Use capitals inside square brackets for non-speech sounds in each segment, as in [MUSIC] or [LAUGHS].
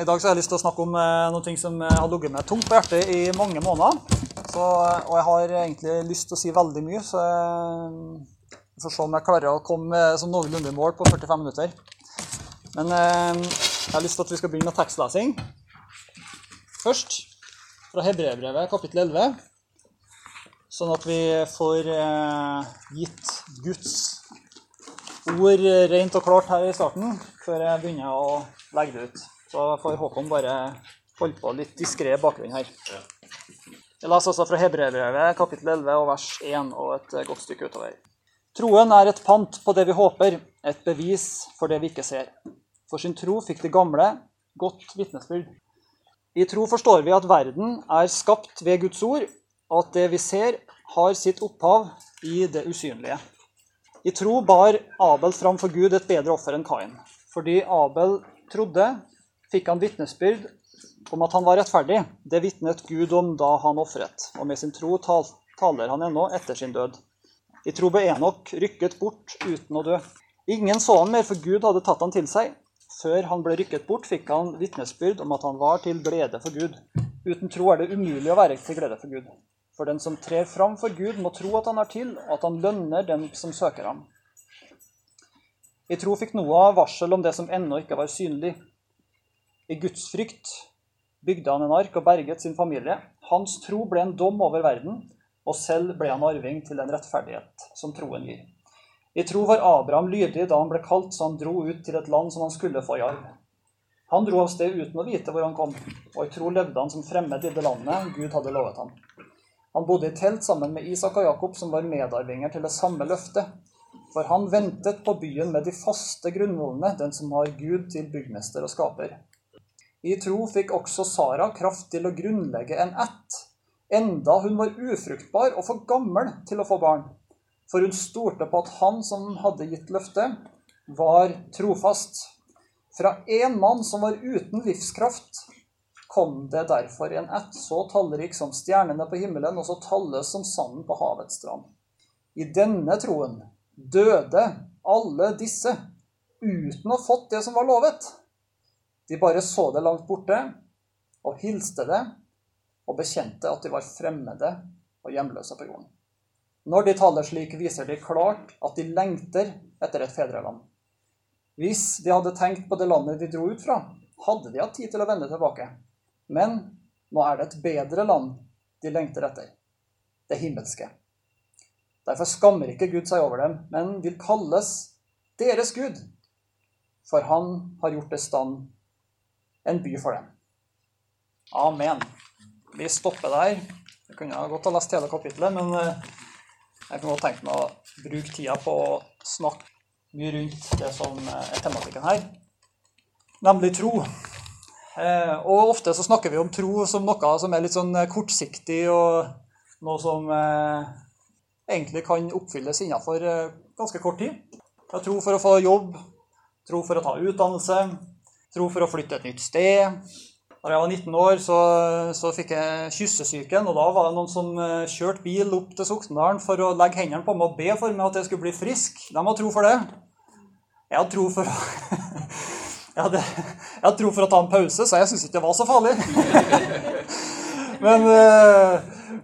I dag så har jeg lyst til å snakke om eh, noe som eh, har ligget meg tungt på hjertet i mange måneder. Så, og jeg har egentlig lyst til å si veldig mye, så jeg får se om jeg klarer å komme som noenlunde mål på 45 minutter. Men eh, jeg har lyst til at vi skal begynne med tekstlesing. Først fra Hebreerbrevet kapittel 11, sånn at vi får eh, gitt Guds ord rent og klart her i starten, før jeg begynner å legge det ut. Så får Håkon bare holde på litt diskré bakgrunn her. Jeg leser også fra Hebreerbrevet kapittel 11 og vers 1 og et godt stykke utover. Troen er et pant på det vi håper, et bevis for det vi ikke ser. For sin tro fikk de gamle godt vitnesbyrd. I tro forstår vi at verden er skapt ved Guds ord, og at det vi ser, har sitt opphav i det usynlige. I tro bar Abel fram for Gud et bedre offer enn Kain. Fordi Abel trodde, fikk han vitnesbyrd om at han var rettferdig. Det vitnet Gud om da han ofret, og med sin tro taler han ennå etter sin død. I tro ble Enok rykket bort uten å dø. Ingen så han mer, for Gud hadde tatt han til seg. Før han ble rykket bort, fikk han vitnesbyrd om at han var til glede for Gud. Uten tro er det umulig å være til glede for Gud. For den som trer fram for Gud, må tro at han er til, og at han lønner den som søker ham. I tro fikk Noah varsel om det som ennå ikke var synlig. I Guds frykt bygde han en ark og berget sin familie. Hans tro ble en dom over verden, og selv ble han arving til den rettferdighet som troen gir. I tro var Abraham lydig da han ble kalt, så han dro ut til et land som han skulle få i arv. Han dro av sted uten å vite hvor han kom, og i tro levde han som fremmed i det landet Gud hadde lovet ham. Han bodde i telt sammen med Isak og Jakob, som var medarvinger til det samme løftet. For han ventet på byen med de faste grunnvollene, den som har Gud til byggmester og skaper. I tro fikk også Sara kraft til å grunnlegge en ett, enda hun var ufruktbar og for gammel til å få barn. For hun stolte på at han som hadde gitt løftet, var trofast. Fra en mann som var uten livskraft, kom det derfor en ett så tallrik som stjernene på himmelen og så talløs som sanden på havets strand. I denne troen døde alle disse uten å ha fått det som var lovet. De bare så det langt borte og hilste det og bekjente at de var fremmede og hjemløse på jorden. Når de taler slik, viser de klart at de lengter etter et fedreland. Hvis de hadde tenkt på det landet de dro ut fra, hadde de hatt tid til å vende tilbake. Men nå er det et bedre land de lengter etter. Det himmelske. Derfor skammer ikke Gud seg over dem, men vil kalles deres Gud. For han har gjort det stand en by for dem. Amen. Vi stopper der. Jeg kunne godt ha lest hele kapittelet, men eh, jeg kunne godt tenkt meg å bruke tida på å snakke mye rundt det som eh, er tematikken her, nemlig tro. Eh, og ofte så snakker vi om tro som noe som er litt sånn kortsiktig, og noe som egentlig kan oppfylles innenfor ganske kort tid. Tro for å få jobb, tro for å ta utdannelse, Tro for å flytte et nytt sted. Da jeg var 19 år, så, så fikk jeg kyssesyken. Og da var det noen som eh, kjørte bil opp til Soknedalen for å legge hendene på meg og be for meg at jeg skulle bli frisk. De hadde tro for det. Jeg hadde tro for å [LAUGHS] jeg hadde, jeg hadde tro for å ta en pause, så jeg syntes ikke det var så farlig. [LAUGHS] Men, eh,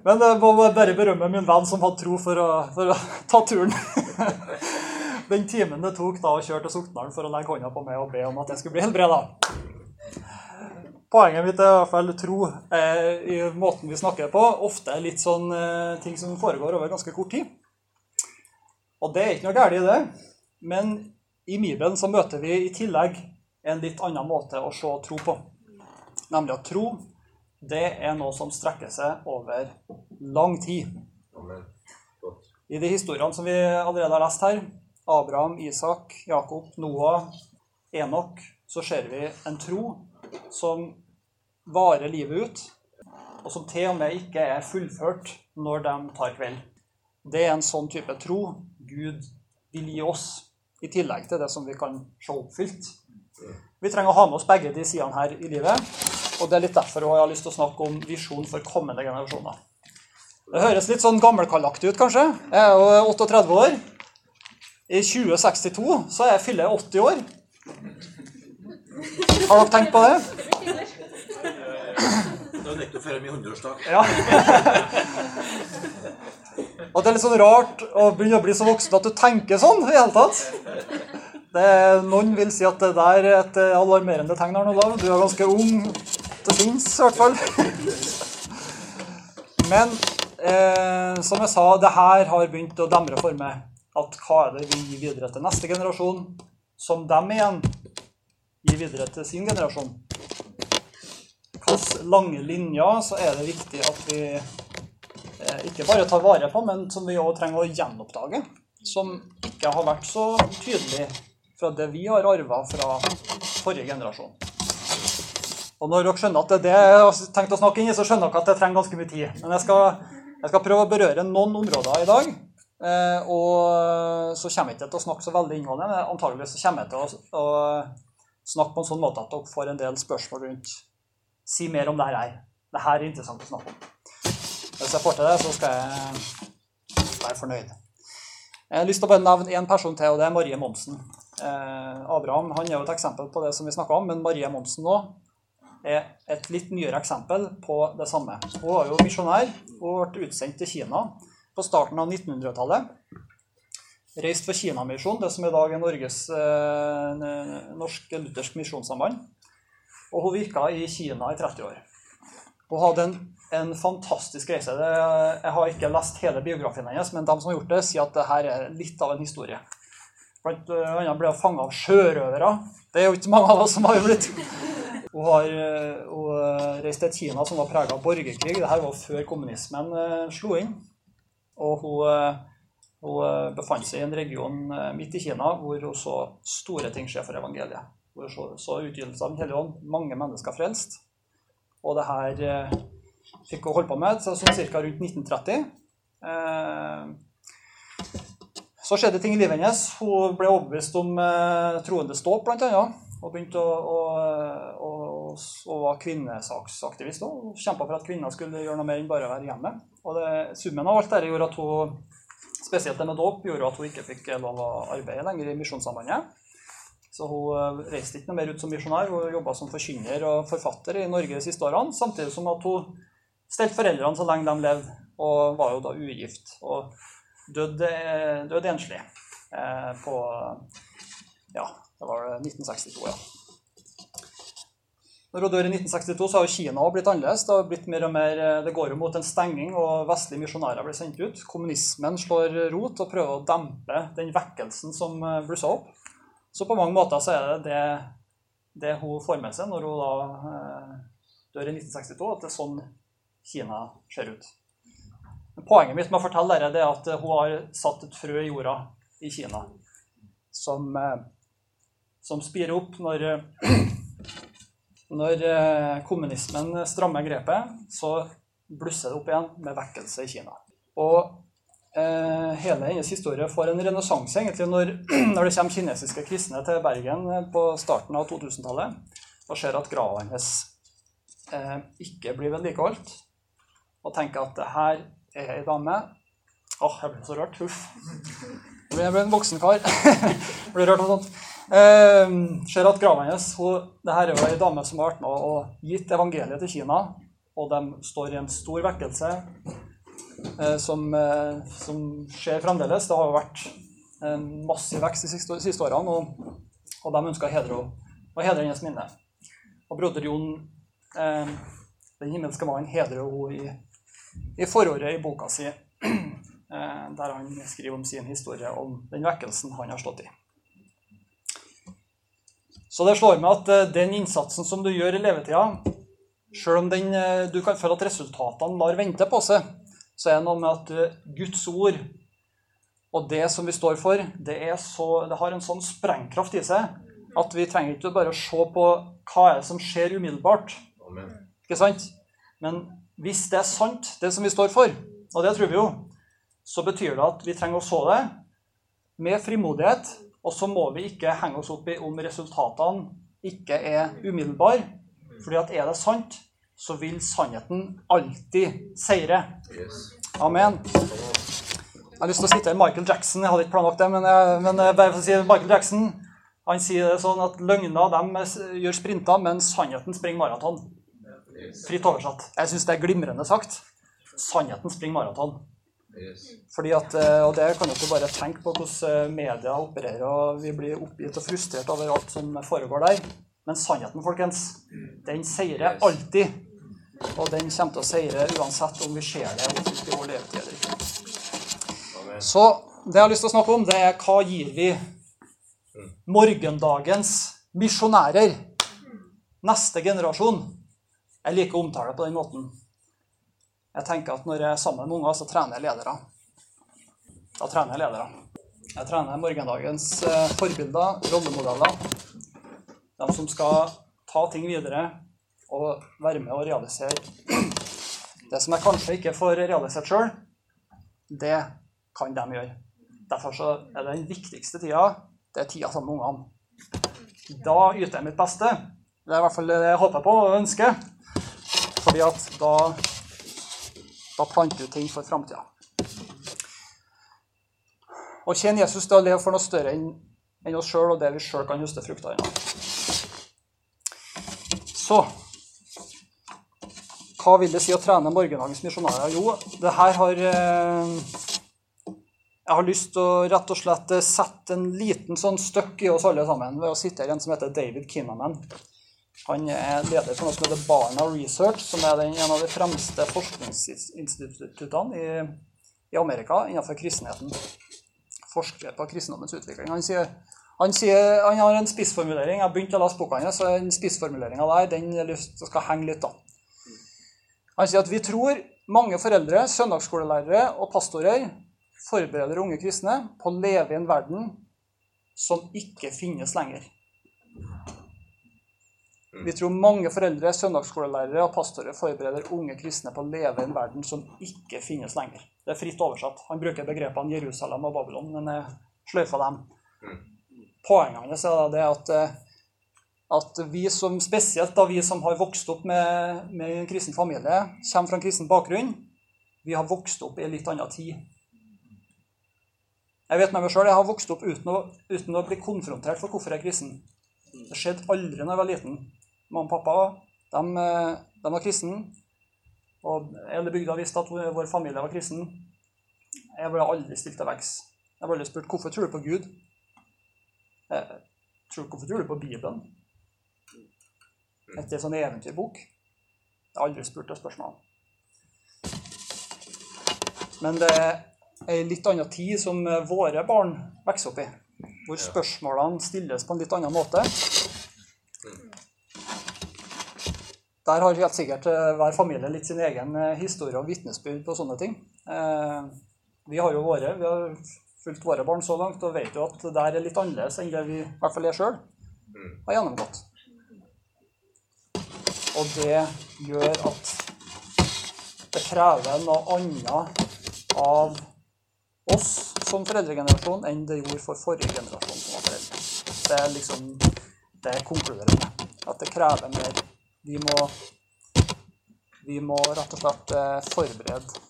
men jeg må bare berømme min venn som hadde tro for å, for å ta turen [LAUGHS] den timen det tok da å kjøre til Soknaren for å legge hånda på meg og be om at jeg skulle bli helbreda. Poenget mitt er i hvert fall tro eh, i måten vi snakker på. Ofte er litt sånn eh, ting som foregår over ganske kort tid. Og det er ikke noe galt i det. Men i Bibelen så møter vi i tillegg en litt annen måte å se tro på. Nemlig at tro, det er noe som strekker seg over lang tid. I de historiene som vi allerede har lest her, Abraham, Isak, Jakob, Noah, Enok, så ser vi en tro som varer livet ut, og som til og med ikke er fullført når de tar kveld. Det er en sånn type tro Gud vil gi oss, i tillegg til det som vi kan se oppfylt. Vi trenger å ha med oss begge de sidene her i livet, og det er litt derfor jeg har lyst til å snakke om visjon for kommende generasjoner. Det høres litt sånn gammelkallaktig ut, kanskje. Jeg er jo 38 år. I 2062 så jeg fyller 80 år. Har dere tenkt på det? Det er nettopp før min 100-årsdag. Ja. Og det er litt sånn rart å begynne å bli så voksen at du tenker sånn i det hele tatt. Det, noen vil si at det der er et alarmerende tegn, Arne Olav. Du er ganske ung til sinns, i hvert fall. Men eh, som jeg sa, det her har begynt å demre for meg. At hva er det vi gir videre til neste generasjon, som dem igjen gir videre til sin generasjon. Hvilke lange linjer så er det viktig at vi eh, ikke bare tar vare på, men som vi òg trenger å gjenoppdage. Som ikke har vært så tydelig fra det vi har arva fra forrige generasjon. Og når dere skjønner at det er det jeg har tenkt å snakke inn i, så skjønner dere at det trenger ganske mye tid. Men jeg skal, jeg skal prøve å berøre noen områder i dag. Eh, og så kommer jeg ikke til å snakke så veldig inngående, men antagelig så kommer jeg til å, snakke på en sånn måte at dere får en del spørsmål rundt Si mer om det her. Det her er interessant å snakke om. Hvis jeg får til det, så skal jeg være fornøyd. Jeg har lyst til å bare nevne én person til, og det er Marie Monsen. Eh, Abraham han er jo et eksempel på det som vi snakka om, men Marie Monsen nå er et litt nyere eksempel på det samme. Hun var jo misjonær og ble utsendt til Kina på starten av 1900-tallet. Reist for Kinamisjonen, det som i dag er Norges eh, Norsk Luthersk Misjonssamband. Og hun virka i Kina i 30 år. Hun hadde en, en fantastisk reise. Det, jeg har ikke lest hele biografien hennes, men de som har gjort det, sier at det her er litt av en historie. Blant annet ble hun fanga av sjørøvere. Det er jo ikke mange av oss som har blitt. Hun har hun reist til Kina som var prega av borgerkrig. Dette var før kommunismen slo inn. Og hun, hun befant seg i en region midt i Kina hvor hun så store ting skje for evangeliet hvor så, så utgytelse av Den hellige ånd. Mange mennesker frelst. Og det her eh, fikk hun holde på med sånn ca. rundt 1930. Eh, så skjedde ting i livet hennes. Hun ble overbevist om eh, troendes blant bl.a. Og begynte å, å, å, å være kvinnesaksaktivist òg. Kjempa for at kvinner skulle gjøre noe mer enn bare å være hjemme. Og det, summen av alt dette gjorde at hun, spesielt det med dåp, gjorde at hun ikke fikk lov å arbeide lenger i Misjonssambandet. Så hun reiste ikke noe mer ut som misjonær. Hun jobba som forkynner og forfatter i Norge de siste årene. Samtidig som at hun stelte foreldrene så lenge de levde, og var jo da ugift. Og døde, døde enslig eh, på Ja, det var 1962, ja. Når hun dør i 1962, så har jo Kina blitt annerledes. Det har blitt mer og mer, eh, det går jo mot en stenging, og vestlige misjonærer blir sendt ut. Kommunismen slår rot og prøver å dempe den vekkelsen som blussa opp. Så på mange måter så er det det, det hun får med seg når hun da eh, dør i 1962, at det er sånn Kina ser ut. Poenget mitt med å fortelle dette er at hun har satt et frø i jorda i Kina som, eh, som spirer opp når, når eh, kommunismen strammer grepet. Så blusser det opp igjen med vekkelse i Kina. Og eh, hele hennes historie får en renessanse egentlig når, [CLEARS THROAT] når, det kommer kinesiske kristne til Bergen eh, på starten av 2000-tallet og ser at grava hennes eh, ikke blir vedlikeholdt, og tenker at det her er ei dame Åh, oh, jeg ble så rørt. Huff. Jeg ble en voksen kar. ble rørt av sånt. Eh, ser at grava hennes det her er jo ei dame som har vært med og gitt evangeliet til Kina, og de står i en stor vekkelse. Eh, som, eh, som, skjer fremdeles. Det har jo vært en massiv vekst de siste, siste årene, og, og de ønsker å hedre, å hedre hennes minne. Og broder Jon, eh, den himmelske mannen, hedrer henne i, i forordet i boka si, [CLEARS THROAT] der han skriver om sin historie om den vekkelsen han har stått i. Så det slår meg at eh, den innsatsen som du gjør i levetida, sjøl om den, du kan føle at resultatene lar vente på seg, så er det noe med at eh, Guds ord og det som vi står for, det, så, det har en sånn sprengkraft i seg at vi trenger ikke bare å se på hva er det som skjer umiddelbart. Amen. Ikke sant? Men hvis det er sant, det som vi står for, og det tror vi jo, så betyr det at vi trenger å så det med frimodighet. Og så må vi ikke henge oss opp i om resultatene ikke er umiddelbare. fordi at er det sant, så vil sannheten alltid seire. Amen. Jeg har lyst til å sitte i Michael Jackson. Jeg hadde ikke planlagt det, men, jeg, men å si Michael Jackson han sier det sånn at løgner de gjør sprinter, men sannheten springer maraton. Fritt oversatt. Jeg syns det er glimrende sagt. Sannheten springer maraton. Fordi at, eh, og det kan dere bare tenke på hvordan media opererer, og vi blir oppgitt og frustrert over alt som foregår der. Men sannheten, folkens, den seirer alltid. Og den kommer til å seire uansett om vi ser det om 50 år levetid eller ikke. Så det jeg har lyst til å snakke om, det er hva gir vi morgendagens misjonærer? Neste generasjon. Jeg liker å omtale det på den måten. Jeg tenker at når jeg er sammen med unger, så trener jeg ledere. Da trener jeg ledere. Jeg trener morgendagens eh, forbilder, rollemodeller. De som skal ta ting videre og være med å realisere det som jeg kanskje ikke får realisert sjøl. Det kan de gjøre. Derfor er det den viktigste tida det er tida sammen med ungene. Da yter jeg mitt beste. Det er i hvert fall det jeg håper på og ønsker. Fordi at da, da planter du ting for framtida. Å kjenne Jesus det å leve for noe større enn oss sjøl og det vi sjøl kan høste frukter av. Så hva vil det si å trene morgendagens misjonærer? Jo, det her har eh, Jeg har lyst til å rett og slett sette en liten sånn støkk i oss alle sammen ved å sitere en som heter David Kinnaman. Han er leder for noe som heter Barna Research, som er den, en av de fremste forskningsinstituttene i, i Amerika innenfor kristenheten. Forsker på kristendommens utvikling. Han sier han, sier, han har en spissformulering. Jeg begynte å lese boka hans, så den spissformuleringa der den skal henge litt. da. Han sier at vi tror mange foreldre, søndagsskolelærere og pastorer forbereder unge kristne på å leve i en verden som ikke finnes lenger. Vi tror mange foreldre, søndagsskolelærere og pastorer forbereder unge kristne på å leve i en verden som ikke finnes lenger. Det er fritt oversatt. Han bruker begrepene Jerusalem og Babylon, men jeg sløyfer dem. Poenget hans er det at, eh, at vi som, spesielt da vi som har vokst opp med, med en kristen familie, kommer fra en kristen bakgrunn, vi har vokst opp i en litt annen tid. Jeg vet med meg selv, jeg har vokst opp uten å, uten å bli konfrontert for hvorfor jeg er kristen. Det skjedde aldri da jeg var liten. Mamma og pappa de, eh, de var kristne. Og hele bygda visste at vår familie var kristen. Jeg ble aldri stilt til veggs. Jeg ble aldri spurt hvorfor tror du på Gud. Jeg tror, hvorfor tror du på Bibelen? Etter en sånn eventyrbok. Jeg har aldri spurt det spørsmålet. Men det er ei litt annen tid som våre barn vokser opp i. Hvor spørsmålene stilles på en litt annen måte. Der har helt sikkert eh, hver familie litt sin egen eh, historie og vitnesbyrd på sånne ting. Eh, Vi har jo våre, vi har fulgt våre barn så langt og vet jo at det der er litt annerledes enn det vi i hvert fall er sjøl har gjennomgått. Og det gjør at det krever noe annet av oss som foreldregenerasjon enn det gjorde for forrige generasjon som var foreldre. Det er liksom det konkluderer med. At det krever mer. Vi må, vi må rett og slett eh, forberede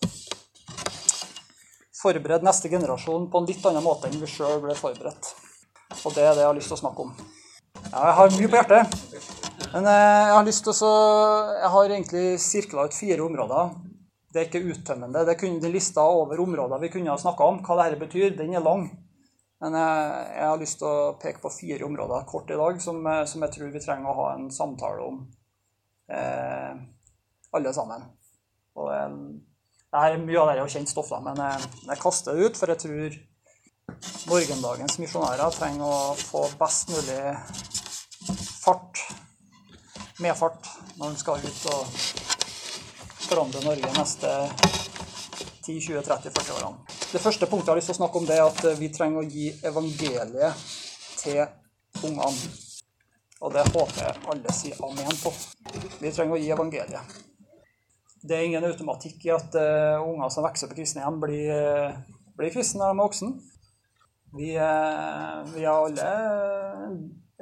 Forberede neste generasjon på en litt annen måte enn vi sjøl ble forberedt. Og det er det jeg har lyst til å snakke om. Jeg har mye på hjertet. Men eh, jeg har lyst til å Jeg har egentlig sirkla ut fire områder. Det er ikke uttømmende. Det kunne de lista over områder vi kunne ha snakka om. Hva dette betyr, den er lang. Men jeg, jeg har lyst til å peke på fire områder kort i dag som, eh, som jeg tror vi trenger å ha en samtale om, eh, alle sammen. Og eh, det her, Mye av det er kjent stoff, da, men jeg, jeg kaster det ut, for jeg tror morgendagens misjonærer trenger å få best mulig fart, medfart, når de skal ut og forandre Norge neste 10-20-30-40 årene. Det første punktet jeg har lyst til å snakke om, det er at vi trenger å gi evangeliet til ungene. Og det håper jeg alle sier amen på. Vi trenger å gi evangeliet. Det er ingen automatikk i at uh, unger som vokser opp i kristne hjem, blir, uh, blir kristne når de er voksne. Vi, uh, vi er alle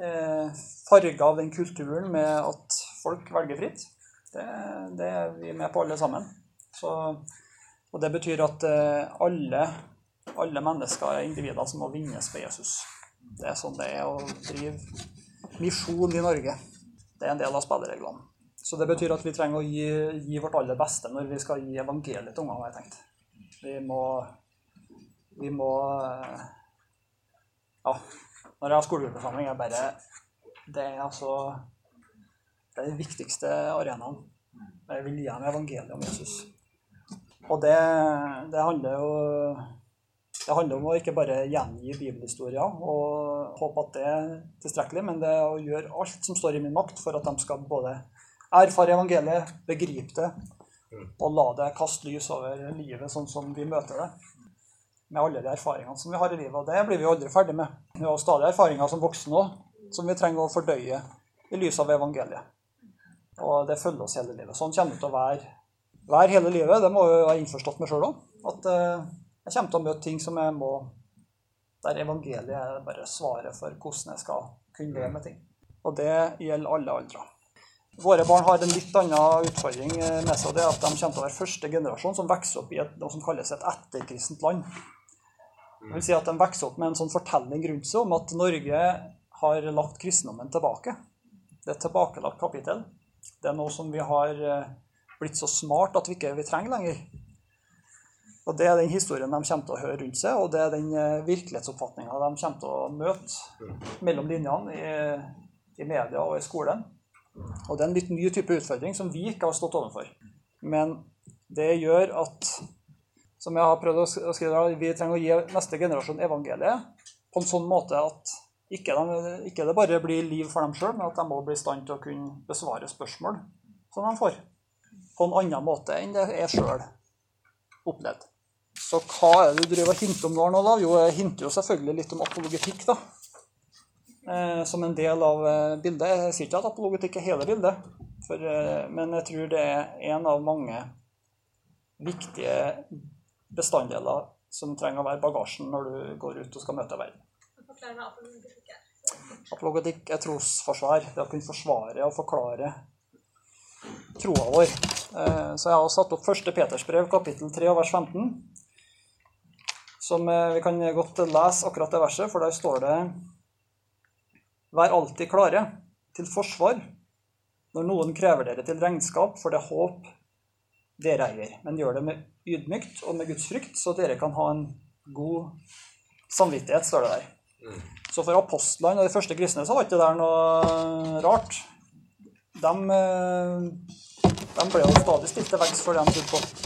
uh, farga av den kulturen med at folk velger fritt. Det, det er vi med på alle sammen. Så, og det betyr at alle, alle mennesker er individer som må vinnes for Jesus. Det er sånn det er å drive misjon i Norge. Det er en del av spillereglene. Så det betyr at vi trenger å gi, gi vårt aller beste når vi skal gi evangeliet til ungene, har jeg tenkt. Vi må Vi må Ja. Når jeg har skolegruppesamling, er bare Det er altså Det er den viktigste arenaen. Jeg vil gi dem evangeliet om Jesus. Og det, det handler jo det handler om å ikke bare gjengi bibelhistorier og håpe at det er tilstrekkelig, men det er å gjøre alt som står i min makt for at de skal både erfare evangeliet, begripe det, og la det kaste lys over livet sånn som vi møter det. Med alle de erfaringene som vi har i livet. Og det blir vi aldri ferdig med. Vi har stadig erfaringer som voksne òg, som vi trenger å fordøye i lys av evangeliet. Og det følger oss hele livet. Sånn kommer det til å være, være hele livet. Det må vi være innforstått med sjøl òg. At eh, jeg kommer til å møte ting som jeg må Der evangeliet er bare svaret for hvordan jeg skal kunne leve med ting. Og det gjelder alle aldre. Våre barn har en litt annen utfordring eh, med seg. og det er at De kommer til å være første generasjon som vokser opp i et, noe som kalles et etterkristent land. Det vil si at De vokser opp med en sånn fortelling rundt seg om at Norge har lagt kristendommen tilbake. Det er et tilbakelagt kapittel. Det er noe som vi har eh, blitt så smart at vi ikke vi trenger lenger. Og Det er den historien de kommer til å høre rundt seg, og det er den eh, virkelighetsoppfatninga de kommer til å møte mellom linjene i, i media og i skolen. Og det er en litt ny type utfordring som vi ikke har stått overfor. Men det gjør at, som jeg har prøvd å skrive, vi trenger å gi neste generasjon evangeliet på en sånn måte at ikke, de, ikke det bare blir liv for dem sjøl, men at de må bli i stand til å kunne besvare spørsmål som de får. På en annen måte enn det jeg sjøl opplevd. Så hva er det du driver og hinter om nå, nå da? Jo, jeg hinter jo selvfølgelig litt om apologetikk, da. Eh, som en del av eh, bildet. Jeg sier ikke at apologetikk er hele bildet, for, eh, men jeg tror det er en av mange viktige bestanddeler som trenger å være bagasjen når du går ut og skal møte verden. Apologetikk er trosforsvar. Det å kunne forsvare og forklare troa vår. Så jeg har satt opp 1. Peters brev, kapittel 3, vers 15 som eh, vi kan godt lese akkurat det verset, for der står det Vær alltid klare til forsvar når noen krever dere til regnskap for det håp dere eier, men gjør det med ydmykt og med Guds frykt, så dere kan ha en god samvittighet, står det der. Mm. Så for apostlene og de første kristne så var ikke det der noe rart. De, eh, de ble jo stadig stilt til veggs for det de trodde på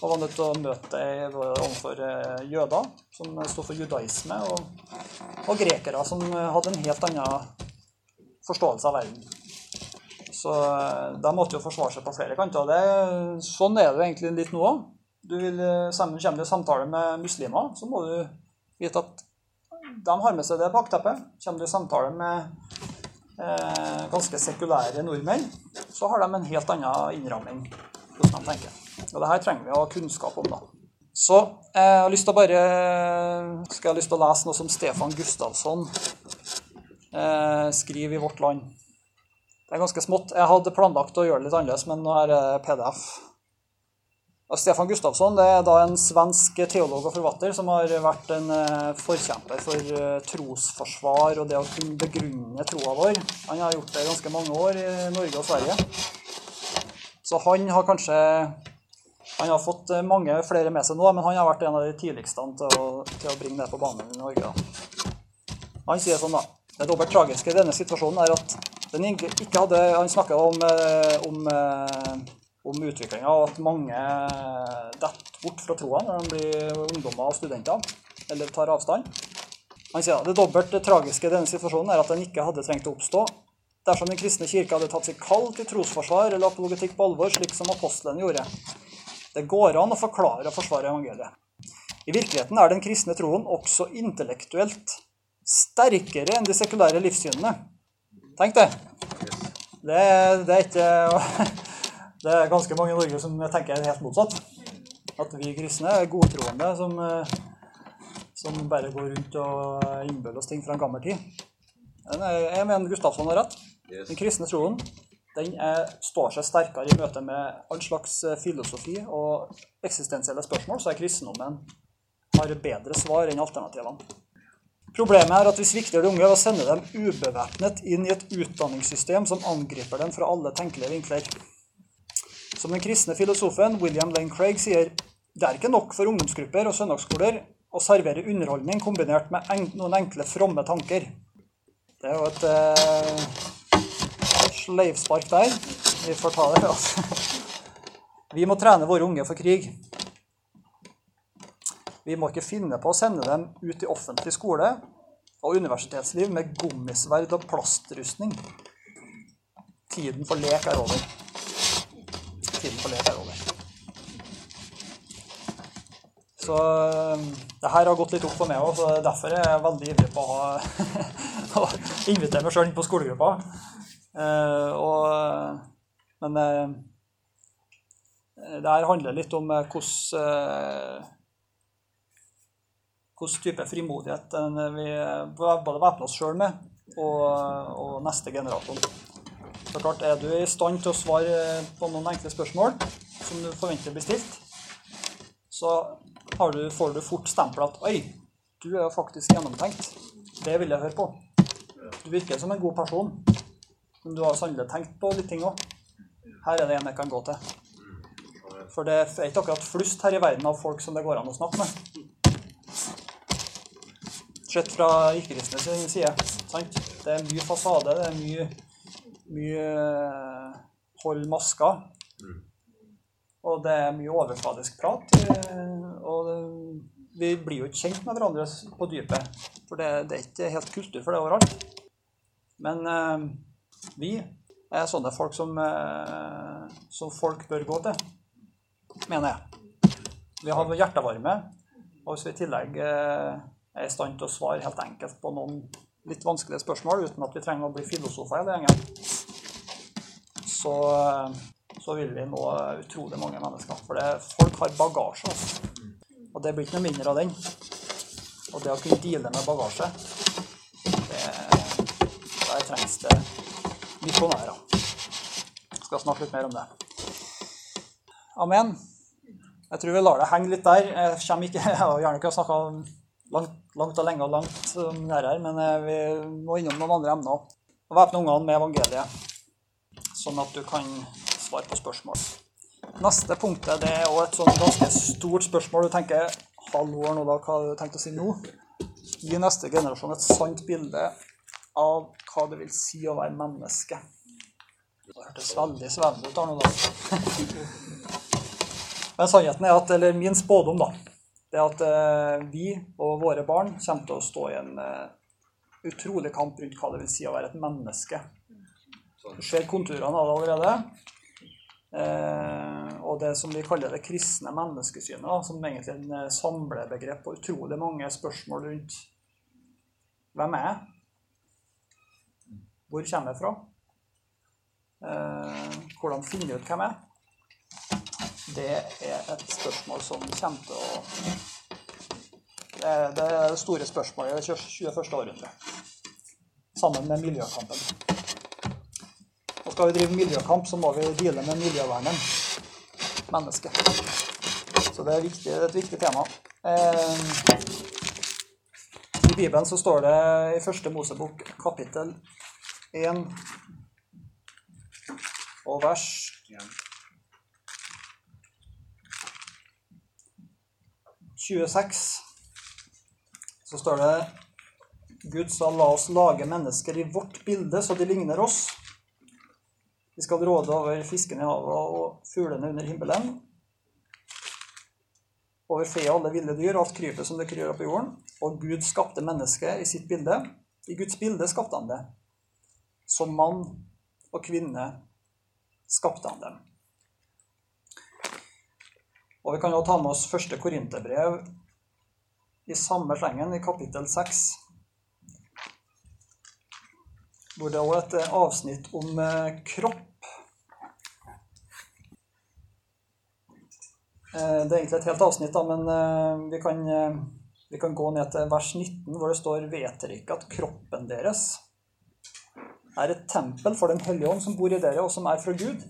og var nødt til å møte overfor eh, jøder, som sto for judaisme, og, og, grekere, som hadde en helt annen forståelse av verden. Så eh, de måtte jo forsvare seg på flere kanter. Det, sånn er det jo egentlig litt nå òg. Eh, kommer du i samtale med muslimer, så må du vite at de har med seg det bakteppet. Kommer du i samtale med eh, ganske sekulære nordmenn, så har de en helt annen innramming hvordan de tenker. Og det her trenger vi å ha kunnskap om, da. Så eh, jeg har lyst til å bare skal jeg ha lyst til å lese noe som Stefan Gustavsson eh, skriver i Vårt Land. Det er ganske smått. Jeg hadde planlagt å gjøre det litt annerledes, men nå er det PDF. Og Stefan Gustavsson det er da en svensk teolog og forfatter som har vært en eh, forkjemper for eh, trosforsvar og det å kunne begrunne troa vår. Han har gjort det i ganske mange år i Norge og Sverige. Så han har kanskje han har fått eh, mange flere med seg nå, men han har vært en av de tidligste til å, til å bringe det på banen i Norge. Han sier sånn, da Det dobbelt tragiske i denne situasjonen er at den ikke hadde Han snakker om, eh, om, eh, om utviklinga, og at mange detter bort fra troa når de blir ungdommer og studenter, eller tar avstand. Han sier da, Det dobbelt tragiske i denne situasjonen er at den ikke hadde trengt å oppstå dersom Den kristne kirke hadde tatt sitt kall til trosforsvar eller apologetikk på alvor, slik som apostlene gjorde. Det går an å forklare og forsvare evangeliet. I virkeligheten er den kristne troen også intellektuelt sterkere enn de sekulære livssynene. Tenk det. Det, det, er ikke [LAUGHS] Det er ganske mange i Norge som tenker helt motsatt. At vi kristne er godtroende som, som bare går rundt og innbiller oss ting fra en gammel tid. Jeg mener Gustavsson har rett. Den kristne troen den er, står seg sterkere i møte med all slags eh, filosofi og eksistensielle spørsmål, så er kristendommen har bedre svar enn alternativene. Problemet er at vi svikter de unge ved å sende dem ubevæpnet inn i et utdanningssystem som angriper dem fra alle tenkelige vinkler. Som den kristne filosofen William Lane Craig sier, det er ikke nok for ungdomsgrupper og søndagsskoler å servere underholdning kombinert med en noen enkle, fromme tanker. Det er jo et eh, sleivspark der. Vi får ta det. Altså. Vi må trene våre unge for krig. Vi må ikke finne på å sende dem ut i offentlig skole og universitetsliv med gummisverd og plastrustning. Tiden for lek er over. Tiden for lek er over. Så øh, det her har gått litt opp for meg òg, så derfor er jeg veldig ivrig på å [LAUGHS] invitere meg sjøl inn på skolegruppa. Eh, og, men eh, det her handler litt om eh, hvordan hvilken type frimodighet vi både væpner oss sjøl med, og, og, neste generasjon. Så klart, Er du i stand til å svare på noen enkle spørsmål som du forventer blir stilt, så du, får du fort stempelet at 'oi, du er jo faktisk gjennomtenkt'. Det vil jeg høre på. Du virker som en god person, men du har sannelig tenkt på litt ting òg. Her er det en jeg kan gå til. For det er ikke akkurat flust her i verden av folk som det går an å snakke med. Sett fra ikke-kristne side. Sant? Det er mye fasade, det er mye, mye eh, hold maska. Og det er mye overfladisk prat. Eh, og vi blir jo ikke kjent med hverandre på dypet. For det, det er ikke helt kultur for det overalt. Men eh, vi er sånne folk som, eh, som folk bør gå til mener jeg. Vi har hjertevarme, og hvis vi i tillegg eh, er i stand til å svare helt enkelt på noen litt vanskelige spørsmål uten at vi trenger å bli filosofer det gjengen, så, så, vil vi nå utrolig mange mennesker. For det, folk har bagasje, altså. og det blir ikke noe mindre av den. Og det å kunne deale med bagasje, det, der trengs det misjonærer. det. skal snakke litt mer om det. Amen. Jeg tror vi lar det henge litt der. Jeg kommer ikke, [LAUGHS] jeg har gjerne ikke snakka langt, langt, og lenge og langt om det her, men eh, vi må innom noen andre emner. òg. Væpne ungene med evangeliet, sånn at du kan svare på spørsmål. Neste punktet det er også et sånn ganske stort spørsmål. Du tenker hallo nå da, hva har du tenkt å si nå? Gi neste generasjon et sant bilde av hva det vil si å være menneske. Det hørtes veldig svevende ut, her nå, da. Men sannheten er at, eller min spådom, da, det er at eh, vi og våre barn kommer til å stå i en eh, utrolig kamp rundt hva det vil si å være et menneske. Du ser konturene av det allerede. Eh, og det som vi kaller det kristne menneskesynet, da, som egentlig er en eh, samlebegrep på utrolig mange spørsmål rundt hvem er jeg? Hvor kommer jeg fra? Eh, hvordan finne ut hvem jeg er? det er et spørsmål som kommer til å Det er det store spørsmålet i det 21. århundre. Sammen med miljøkampen. Og skal vi drive miljøkamp, så må vi deale med miljøvernet. Mennesket. Så det er, viktig, det er et viktig tema. Eh, I Bibelen så står det i første Mosebok kapittel 1 og vers 26 så står det Gud sa la oss lage mennesker i vårt bilde, så de ligner oss. Vi skal råde over fiskene i havet og fuglene under himmelen. Over fe og alle ville dyr og alt krypet som det kryr opp i jorden. Og Gud skapte mennesket i sitt bilde. I Guds bilde skapte han det. Som mann og kvinne skapte han dem. Og vi kan jo ta med oss første korinterbrev i samme slengen, i kapittel 6. Hvor det er også et avsnitt om eh, kropp. Eh, det er egentlig et helt avsnitt, da, men eh, vi kan, vi kan gå ned til vers 19, hvor det står Vet dere ikke at kroppen deres er et tempel for Den hellige ånd som bor i dere, og som er fra Gud?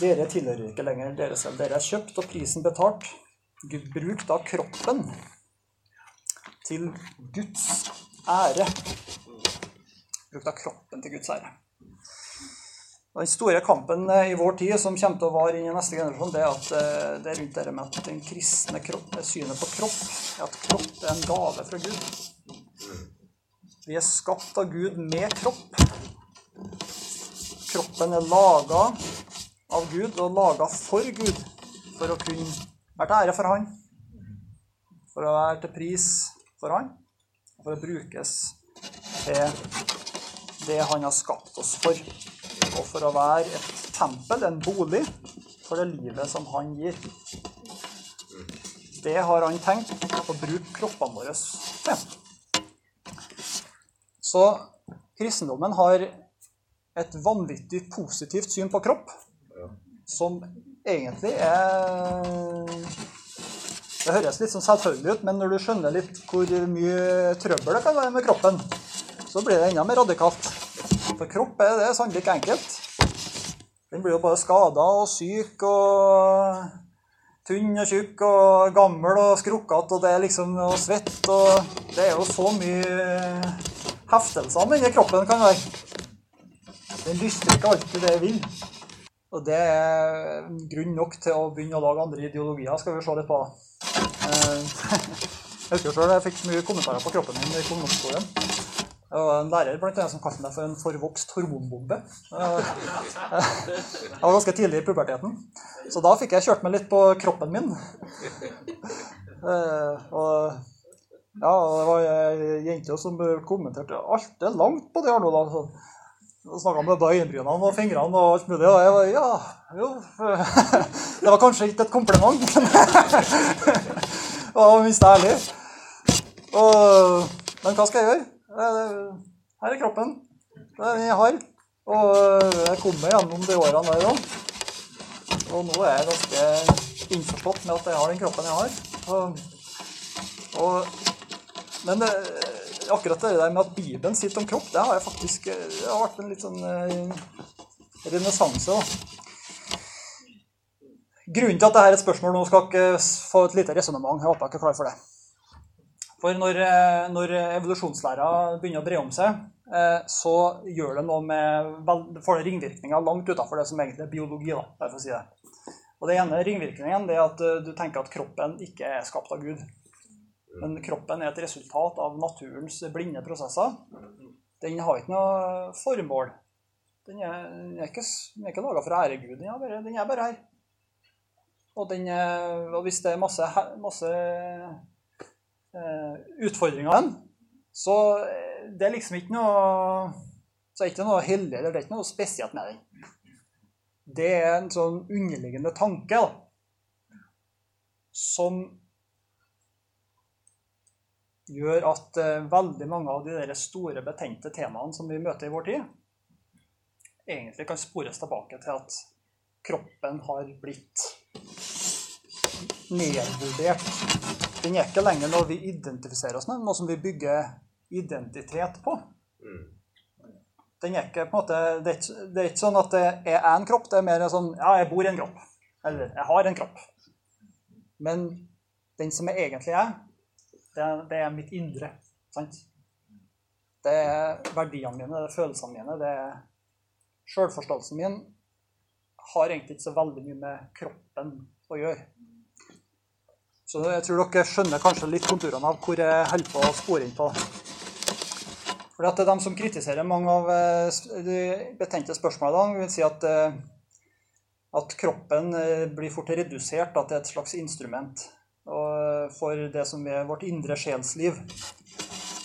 Dere tilhører ikke lenger dere selv. Dere er kjøpt og prisen betalt. Gud, bruk da kroppen til Guds ære. Bruk da kroppen til Guds ære. Den store kampen eh, i vår tid som kommer til å vare inn i neste generasjon, det er at eh, det er rundt det med at den kristne kropp, synet på kropp er at kropp er en gave fra Gud. Vi er skapt av Gud med kropp. Kroppen er laga av Gud og laga for Gud for å kunne være til ære for Han, for å være til pris for Han, for å brukes til det Han har skapt oss for, og for å være et tempel, en bolig, for det livet som Han gir. Det har Han tenkt å bruke kroppene våre til. Så kristendommen har et vanvittig positivt syn på kropp, som egentlig er Det høres litt sånn selvfølgelig ut, men når du skjønner litt hvor mye trøbbel det kan være med kroppen, så blir det enda mer radikalt. For kropp er det sannelig ikke enkelt. Den blir jo bare skada og syk og tynn og tjukk og gammel og skrukkete, og det er liksom og svett og Det er jo så mye heftelser denne kroppen kan være. Den lyster ikke alltid det jeg vil. Og det er grunn nok til å begynne å lage andre ideologier. Skal vi se litt på det. [LAUGHS] Jeg husker selv jeg fikk mye kommentarer på kroppen min i ungdomsskolen. Det var en lærer blant annet som kalte meg for en forvokst hormonbombe. [LAUGHS] Jeg var ganske tidlig i puberteten. Så da fikk jeg kjørt meg litt på kroppen min. Og ja, det var ei jente som kommenterte alt er langt på det her nå, da. Så og snakka med både øyenbrynene og fingrene og alt mulig. Og jeg var ja, jo [LAUGHS] Det var kanskje ikke et kompliment. [LAUGHS] Det var minst ærlig. Og, men hva skal jeg gjøre? Her er kroppen. Det er den jeg har. Og jeg kom meg gjennom de årene der òg. Og nå er jeg ganske innforstått med at jeg har den kroppen jeg har. Og, og, men det, akkurat det der med at Bibelen sitter om kropp, det har jeg faktisk det har vært en litt sånn eh, renessanse. Grunnen til at dette er et spørsmål nå, skal ikke få et lite resonnement. Jeg håper jeg ikke er klar for det. For når, eh, når evolusjonslæra begynner å bre om seg, eh, så gjør det noe med får det ringvirkninger langt utafor det som egentlig er biologi. da, derfor si det. Og det ene ringvirkningen er at du tenker at kroppen ikke er skapt av Gud. Men kroppen er et resultat av naturens blinde prosesser. Den har ikke noe formål. Den er, den er ikke, den ikke laga for å ære Gud. Den er bare, den er bare her. Og, den, og, hvis det er masse, masse uh, utfordringer den, så det er liksom ikke noe så er det ikke noe hellig eller det er ikke noe spesielt med den. Det er en sånn underliggende tanke da, som gjør at uh, veldig mange av de der store, betente temaene som vi møter i vår tid, egentlig kan spores tilbake til at kroppen har blitt nedvurdert. Den er ikke lenger noe vi identifiserer oss med, noe som vi bygger identitet på. Den er ikke på en måte, det er ikke, det er ikke sånn at det er én kropp, det er mer sånn Ja, jeg bor i en kropp. Eller jeg har en kropp. Men den som jeg egentlig er, det er, det er mitt indre. Sant? Det er verdiene mine, det er følelsene mine, det er Sjølforståelsen min har egentlig ikke så veldig mye med kroppen å gjøre. Så jeg tror dere skjønner kanskje litt konturene av hvor jeg holder på å spore inn på. For det er de som kritiserer mange av eh, de betente spørsmålene, vil si at, eh, at kroppen eh, blir fort redusert, at det er et slags instrument for det som er vårt indre sjelsliv.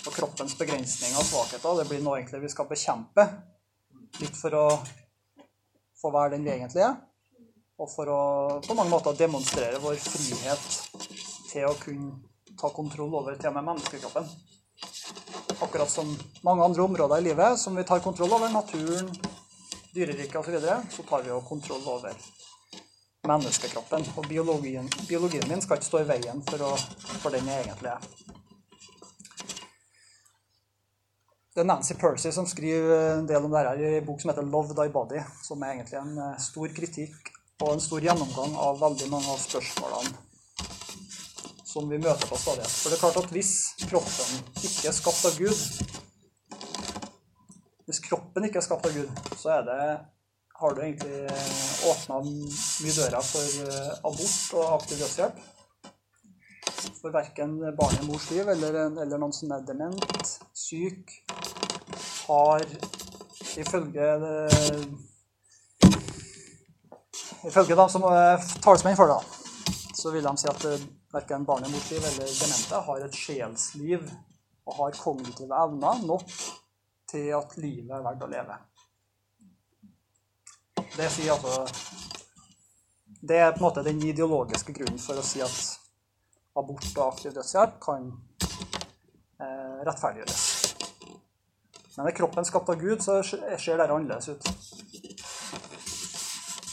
Og kroppens begrensninger og svakheter. Det blir noe egentlig vi skal bekjempe. Litt for å få være den vi egentlig er. Og for å på mange måter demonstrere vår frihet til å kunne ta kontroll over til og med menneskekroppen. Akkurat som mange andre områder i livet som vi tar kontroll over, naturen, dyreriket osv., så, videre, så tar vi jo kontroll over menneskekroppen. Og biologien, biologien min skal ikke stå i veien for, å, for den jeg egentlig er. Det er Nancy Percy som skriver en del om dette i en bok som heter 'Love Thy Body', som er egentlig en eh, stor kritikk og en stor gjennomgang av veldig mange av spørsmålene som vi møter på stadighet. For det er klart at hvis kroppen ikke er skapt av Gud Hvis kroppen ikke er skapt av Gud, så er det har du egentlig åpna mye dører for eh, abort og aktiv dødshjelp. For verken barn i mors liv eller, eller noen som er dement, syk, har ifølge det, Ifølge dem som er talsmenn for det, så vil de si at eh, verken barn i mors liv eller demente har et sjelsliv og har kognitive evner nok til at livet er verdt å leve. Det altså Det er på en måte den ideologiske grunnen for å si at abort og aktiv dødshjelp kan eh, rettferdiggjøres. Men er kroppen skapt av Gud, så ser dette annerledes ut.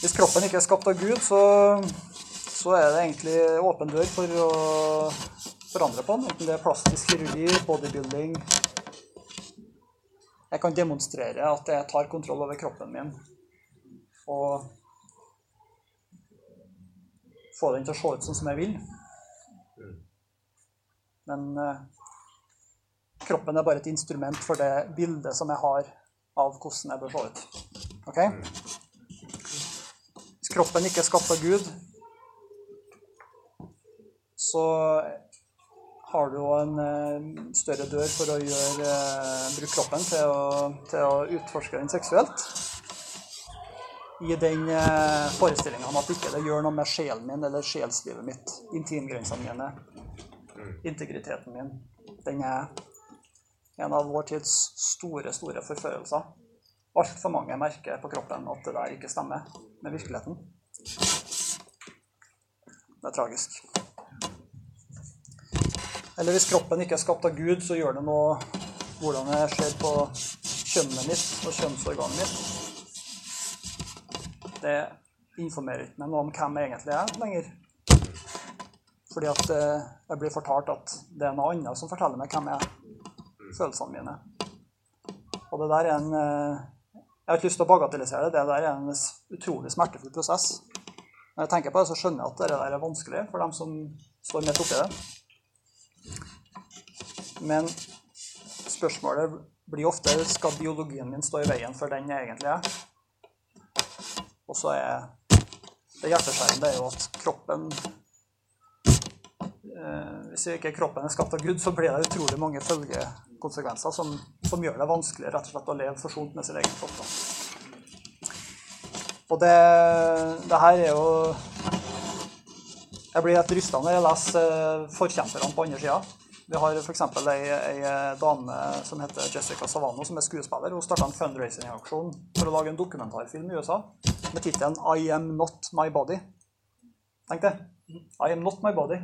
Hvis kroppen ikke er skapt av Gud, så, så er det egentlig åpen dør for å forandre på den. Enten det er plastisk kirurgi, bodybuilding Jeg kan demonstrere at jeg tar kontroll over kroppen min og få den til å se ut sånn som jeg vil. Men eh, kroppen er bare et instrument for det bildet som jeg har av hvordan jeg bør se ut. Ok? Hvis kroppen ikke er skapt av Gud, så har du jo en eh, større dør for å gjøre, eh, bruke kroppen til å, til å utforske den seksuelt i den eh, forestillinga om at ikke det gjør noe med sjelen min eller sjelslivet mitt, intimgrensene mine, integriteten min. Den er en av vår tids store, store forførelser. Altfor mange merker på kroppen at det der ikke stemmer med virkeligheten. Det er tragisk. Eller hvis kroppen ikke er skapt av Gud, så gjør det noe hvordan jeg ser på kjønnet mitt og kjønnsorganet mitt det informerer ikke meg noe om hvem jeg egentlig er lenger. Fordi at eh, jeg blir fortalt at det er noe annet som forteller meg hvem jeg er. Følelsene mine. Og det der er en eh, Jeg har ikke lyst til å bagatellisere det. Det der er en utrolig smertefull prosess. Når jeg tenker på det, så skjønner jeg at det der er vanskelig for dem som står midt oppi det. Men spørsmålet blir ofte skal biologien min stå i veien for den jeg egentlig er. Og så er det hjerteskjærende er jo at kroppen eh, Hvis ikke kroppen er skapt av Gud, så blir det utrolig mange følgekonsekvenser som, som gjør det vanskelig rett og slett å leve forsont med sin egen kropp. Og det, det her er jo Jeg blir helt rysta når jeg leser eh, forkjemperne på andre sida. Vi har f.eks. Ei, ei dame som heter Jessica Savano, som er skuespiller. Hun starta en fundraising-aksjon for å lage en dokumentarfilm i USA med tittelen 'I am not my body'. Tenk det. I am not my body.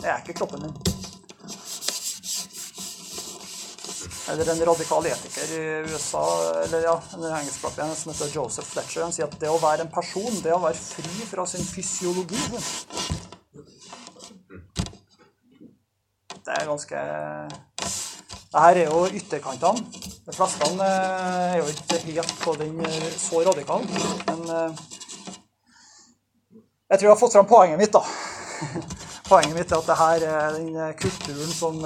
Jeg er ikke kroppen min. Eller en radikal etiker i USA, eller ja, en engelskspråklig som heter Joseph Fletcher, han sier at det å være en person, det å være fri fra sin fysiologi det er ganske Det her er jo ytterkantene. De fleste eh, er jo ikke helt på den eh, så radikale. Men eh, jeg tror jeg har fått fram poenget mitt, da. [LAUGHS] Poenget mitt er at det her er den kulturen som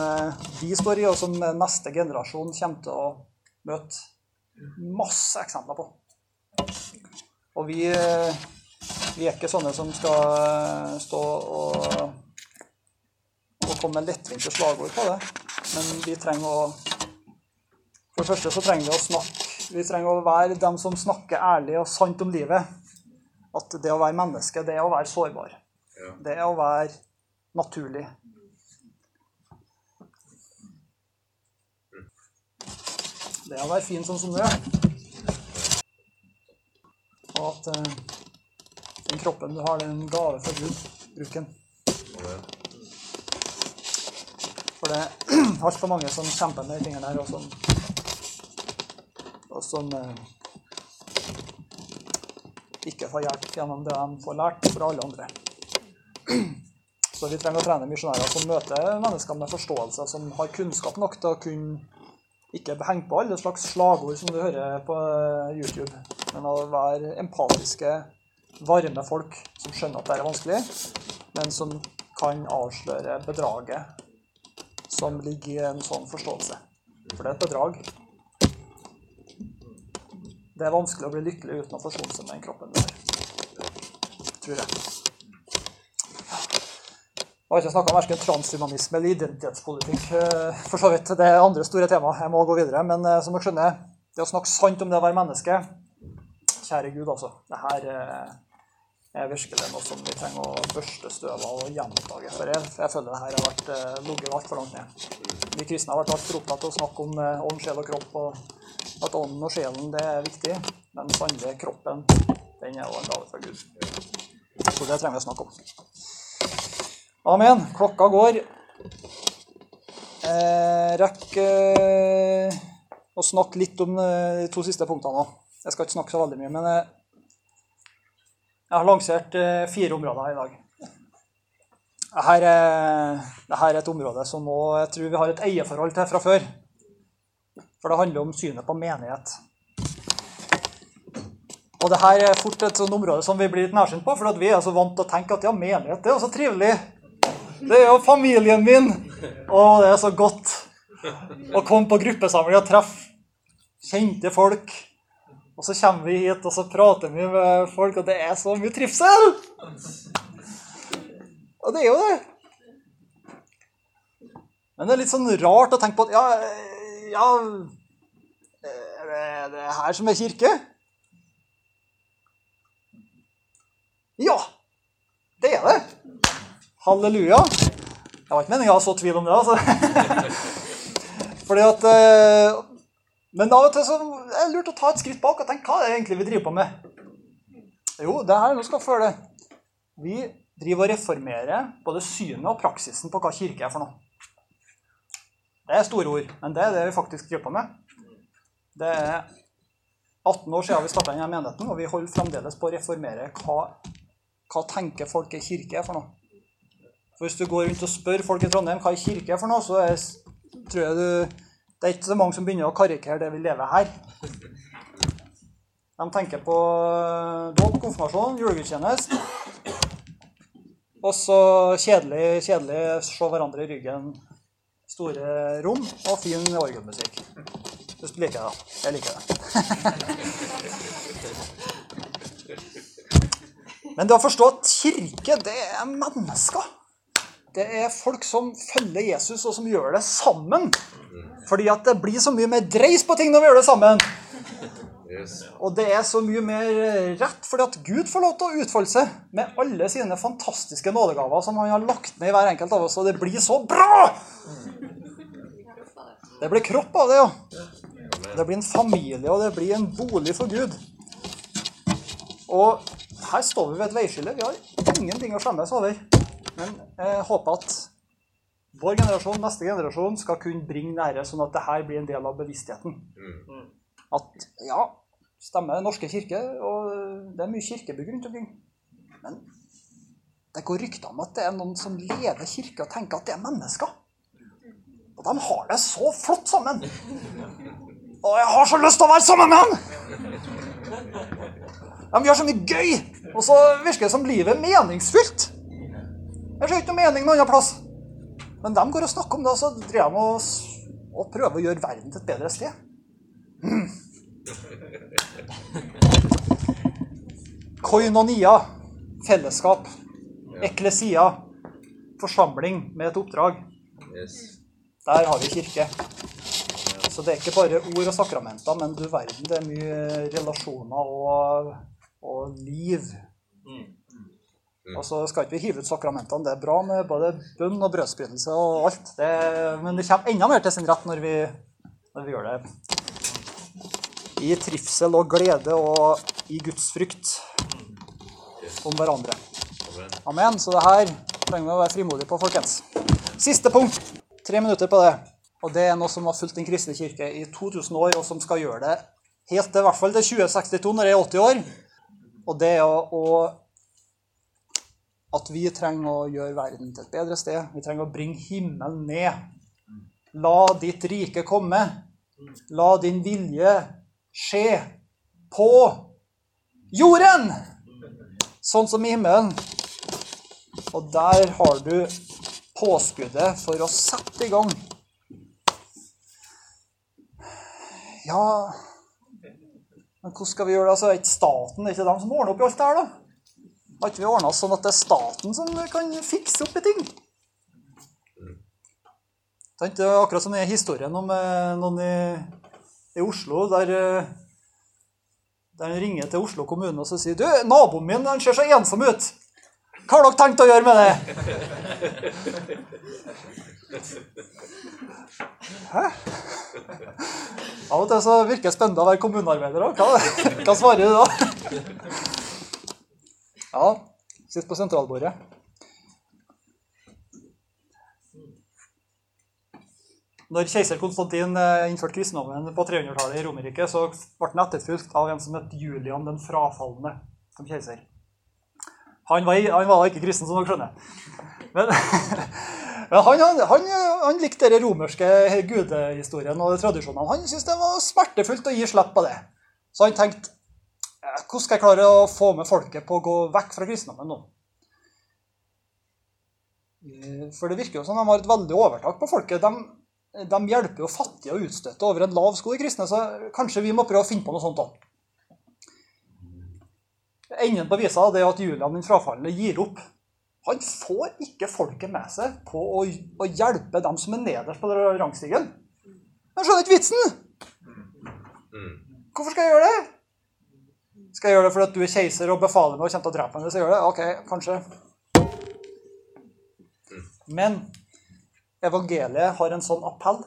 vi står i, og som neste generasjon kommer til å møte masse eksempler på. Og vi, vi er ikke sånne som skal stå og å komme med lettvinte slagord på det. Men vi trenger å For det første så trenger vi å snakke Vi trenger å være dem som snakker ærlig og sant om livet. At det å være menneske, det er å være sårbar. Det er å være naturlig. Det er å være fin sånn som du er. Og at uh, den kroppen du har, det er en gave fra Gud. Bruk den. For det er [CLEARS THROAT] altfor mange som kjemper med de tingene der, og som, og som eh, ikke får hjelp gjennom det de får lært fra alle andre. [CLEARS THROAT] Så vi trenger å trene misjonærer som møter mennesker med forståelse, som har kunnskap nok til å kunne ikke henge på alle slags slagord som du hører på eh, YouTube, men å være empatiske, varme folk som skjønner at det er vanskelig, men som kan avsløre bedraget som ligger i en sånn forståelse. For det er et bedrag. Det er vanskelig å bli lykkelig uten å forsone seg med den kroppen du har. Tror jeg. Jeg har ikke snakka om verken transhumanisme eller identitetspolitikk. eh, For så vidt. Det er andre store tema. Jeg må gå videre. Men eh, som dere skjønner, det å snakke sant om det å være menneske Kjære Gud, altså. Det her eh, er virkelig noe som vi trenger å børste støv av og gjenoppdage. For jeg, føler det her har vært eh, ligget altfor langt ned. Vi kristne har vært altfor opptatt av å snakke om eh, ånd, sjel og kropp, og at ånden og sjelen det er viktig. Men sannelig, kroppen, den er jo en gave fra Gud. Så det trenger vi å snakke om. Amen. Klokka går. Eh, rekk eh, å snakke litt om eh, de to siste punktene. Jeg skal ikke snakke så veldig mye, men eh, jeg har lansert eh, fire områder i dag. Dette er, dette er et område som nå, jeg tror vi har et eierforhold til fra før. For det handler om synet på menighet. Og dette er fort et sånt område som vi blir litt nærsynt på, for vi er så vant til å tenke at ja, menighet det er jo så trivelig. Det er jo familien min. Og det er så godt å komme på gruppesamling og treffe kjente folk. Og så kommer vi hit, og så prater vi med folk, og det er så mye trivsel! Og det er jo det. Men det er litt sånn rart å tenke på at ja, ja Er det her som er kirke? Ja, det er det. Halleluja. Det var ikke meningen å så tvil om det. altså. [LAUGHS] Fordi at eh, Men av og til så er det lurt å ta et skritt bak og tenke hva er det egentlig vi driver på med? Jo, det her nå skal følge. Vi driver og reformerer både synet og praksisen på hva kirke er for noe. Det er store ord, men det er det vi faktisk driver på med. Det er 18 år siden vi starta denne menigheten, og vi holder fremdeles på å reformere hva, hva tenker folk er kirke er for noe. For Hvis du går rundt og spør folk i Trondheim hva kirke er for noe, så er, tror jeg du det er ikke så mange som begynner å karikere det vi lever her. De tenker på dåp, konfirmasjon, julegudstjeneste. Og så kjedelig, kjedelig se hverandre i ryggen. Store rom og fin orgelmusikk. Hvis du liker det. Jeg liker det. [LAUGHS] Men det å forstå at kirke, det er mennesker. Det er folk som følger Jesus, og som gjør det sammen. Fordi at det blir så mye mer dreis på ting når vi gjør det sammen. Yes. Og det er så mye mer rett fordi at Gud får lov til å utfolde seg med alle sine fantastiske nådegaver som han har lagt ned i hver enkelt av oss, og det blir så bra! Det blir kropp av det, ja. Det blir en familie, og det blir en bolig for Gud. Og her står vi ved et veiskille. Vi har ingenting å skjemmes over. Men jeg håper at vår generasjon, neste generasjon, skal kunne bringe nære sånn at dette blir en del av bevisstheten. At ja, stemmer Den norske kirke, og det er mye kirkebygg rundt omkring. Men det går rykter om at det er noen som lever kirke og tenker at det er mennesker. Og de har det så flott sammen. Og jeg har så lyst til å være sammen med dem! De gjør så mye gøy, og så virker det som livet er meningsfylt. Jeg ser ikke noe mening noen annen plass. Men de går og snakker om det, og så driver de og, og prøver å gjøre verden til et bedre sted. Koinonia, fellesskap. Eklesia, forsamling med et oppdrag. Der har vi kirke. Så det er ikke bare ord og sakramenter, men du verden, det er mye relasjoner og, og liv. Og så skal ikke vi hive ut sakramentene. Det er bra med både bønn og brødsprydelse og alt. Det, men det kommer enda mer til sin rett når vi, når vi gjør det i trivsel og glede og i Guds frykt om hverandre. Amen. Så det her trenger vi å være frimodige på, folkens. Siste punkt. Tre minutter på det. Og det er noe som har fulgt Den kristne kirke i 2000 år, og som skal gjøre det helt til i hvert fall til 2062, når jeg er 80 år. Og det er å at vi trenger å gjøre verden til et bedre sted. Vi trenger å bringe himmelen ned. La ditt rike komme. La din vilje skje på jorden, sånn som i himmelen. Og der har du påskuddet for å sette i gang. Ja Men hvordan skal vi gjøre det? Altså, er ikke staten det er ikke dem som ordner opp i alt det her, da? Har ikke vi ordna sånn at det er staten som kan fikse opp i ting? Det er akkurat som den historien om eh, noen i, i Oslo der, eh, der han ringer til Oslo kommune og så sier du, 'Naboen min han ser så ensom ut. Hva har dere tenkt å gjøre med det?' Hæ? Av og til så virker det spennende å være kommunearbeider òg. Hva, hva svarer du da? Ja, sitt på sentralbordet. Når keiser Konstantin eh, innførte kristendommen på 300-tallet i Romerike, så ble han etterfulgt av en som het Julian den frafalne som keiser. Han var, han var ikke kristen, som dere skjønner. Men, [LAUGHS] men han, han, han, likte den romerske gudehistorien og tradisjonene. Han syntes det var smertefullt å gi slipp på det. Så han tenkte "Eh, hvordan skal jeg klare å få med folket på å gå vekk fra kristendommen nå? Eh, For det virker jo som de har et veldig overtak på folket. De, de hjelper jo fattige og utstøtte over en lav sko, i kristne, så kanskje vi må prøve å finne på noe sånt òg. Enden på visa er at Julian den frafalne gir opp. Han får ikke folket med seg på å, å hjelpe dem som er nederst på rangstigen. Jeg skjønner ikke vitsen! Mm. Hvorfor skal jeg gjøre det? Skal jeg gjøre det fordi at du er keiser og befaler meg og kommer til å drepe meg hvis jeg gjør det? Ok, kanskje. Men evangeliet har en sånn appell.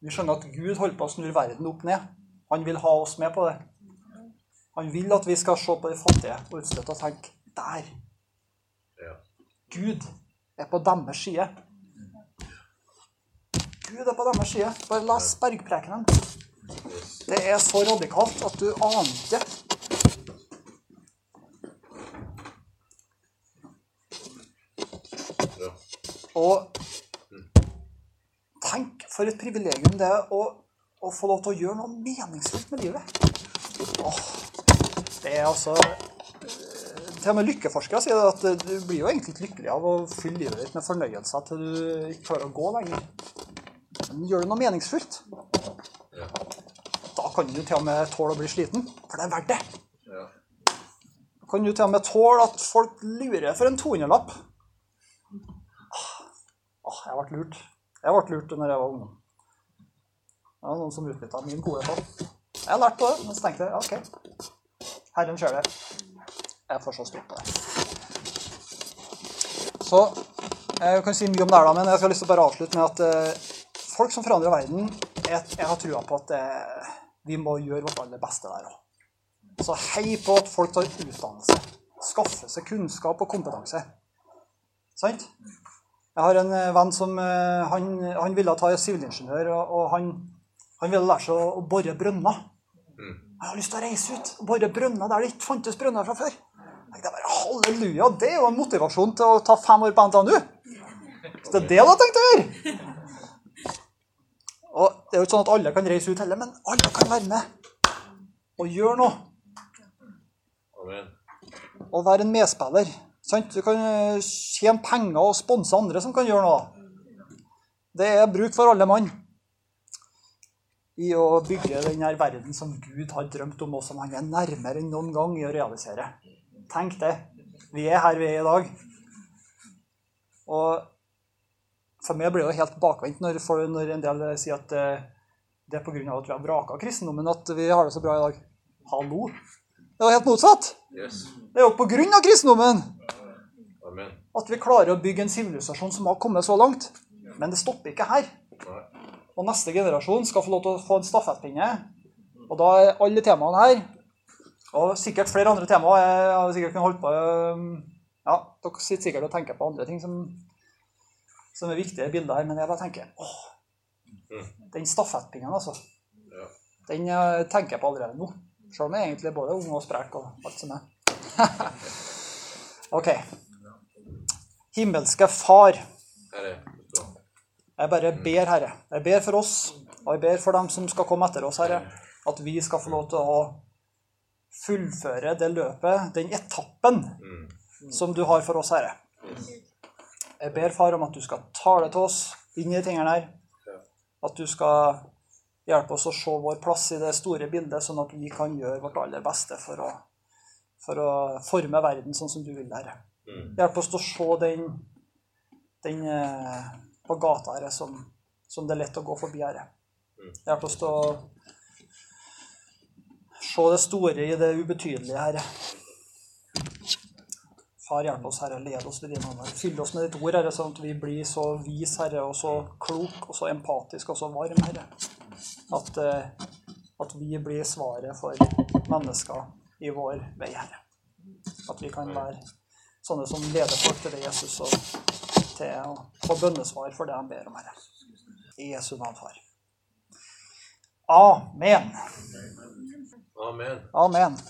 Vi skjønner at Gud holder på å snu verden opp ned. Han vil ha oss med på det. Han vil at vi skal se på de fattige og utstøtte og tenke der. Gud er på deres side. Gud er på deres side. Bare les Bergprekenen. Det er så radikalt at du aner ikke. Og tenk for et privilegium det er å, å få lov til å gjøre noe meningsfullt med livet. Åh, det er altså eh, Til og med lykkeforskere sier at du blir jo egentlig ikke lykkelig av å fylle livet ditt med fornøyelser til du ikke klarer å gå lenger. Men gjør du noe meningsfullt, kan du til og med tåle å bli sliten, for det er verdt det. Ja. Kan du til og med tåle at folk lurer for en 200-lapp. Åh, jeg ble lurt. Jeg ble lurt når jeg var ungdom. Det var noen som utnytta min godhet òg. Jeg har lært på det, men så tenkte jeg OK. Herren ser det. Jeg får så stort på det. Så jeg kan si mye om det her, men jeg skal lyst til å bare avslutte med at eh, folk som forandrer verden, jeg, jeg har trua på at eh, vi må gjøre vårt aller beste der òg. Så hei på at folk tar utdannelse. Skaffer seg kunnskap og kompetanse. Sant? Jeg har en eh, venn som eh, han, han ville ta sivilingeniør, og, og han, han ville lære seg å, bore brønner. Mm. Jeg har lyst til å reise ut og bore brønner der det ikke fantes brønner fra før. Jeg tenkte bare, Halleluja, det er jo en motivasjon til å ta fem år på NTNU. Så det er det du har tenkt å gjøre. Det er jo ikke sånn at alle kan reise ut heller, men alle kan være med og gjøre noe. Og være en medspiller. Sant? Du kan eh, tjene penger og sponse andre som kan gjøre noe. Det er bruk for alle mann i å bygge den her verden som Gud har drømt om, og som han er nærmere enn noen gang i å realisere. Tenk det. Vi er her vi er i dag. Og for meg blir det jo helt bakvendt når, når en del sier at eh, det er pga. at vi har vraka kristendommen at vi har det så bra i dag. Hallo! Det er jo helt motsatt. Yes. Det er jo pga. kristendommen Amen. at vi klarer å bygge en sivilisasjon som har kommet så langt. Men det stopper ikke her. Og neste generasjon skal få lov til å få en stafettpinne. Og da er alle temaene her, og sikkert flere andre temaer Jeg har sikkert kunnet holdt på Ja, dere sitter sikkert og tenker på andre ting som, som er viktige bilder her, men jeg bare tenker åh, Den stafettpinnen, altså. Ja. Den eh, tenker jeg på allerede nå. Selv om jeg egentlig er både ung og sprek og alt som er. [LAUGHS] OK. Himmelske Far. Jeg bare ber, Herre. Jeg ber for oss, og jeg ber for dem som skal komme etter oss, Herre, at vi skal få lov til å fullføre det løpet, den etappen, Mm. som du har for oss, Herre. Jeg ber, Far, om at du skal tale til oss inn i tingene her. At du skal hjelpe oss å se vår plass i det store bildet, sånn at vi kan gjøre vårt aller beste for å, for å forme verden sånn som du vil, Herre. Mm. Hjelp oss til å se den, den eh, på gata, Herre, som, som det er lett å gå forbi, Herre. Mm. Hjelp oss til å se det store i det ubetydelige, Herre. Far, hjelp oss, Herre. Led oss ved dine hånd. Fyll oss med ditt ord, Herre, sånn at vi blir så vis, Herre, og så klok og så empatisk og så varm, Herre. At, eh, at vi blir svaret for mennesker i vår vei, Herre. At vi kan være sånne som leder folk til det, Jesus, og til å få bønnesvar for det han ber om, Herre. I Jesu navn, Far. Amen. Amen. Amen.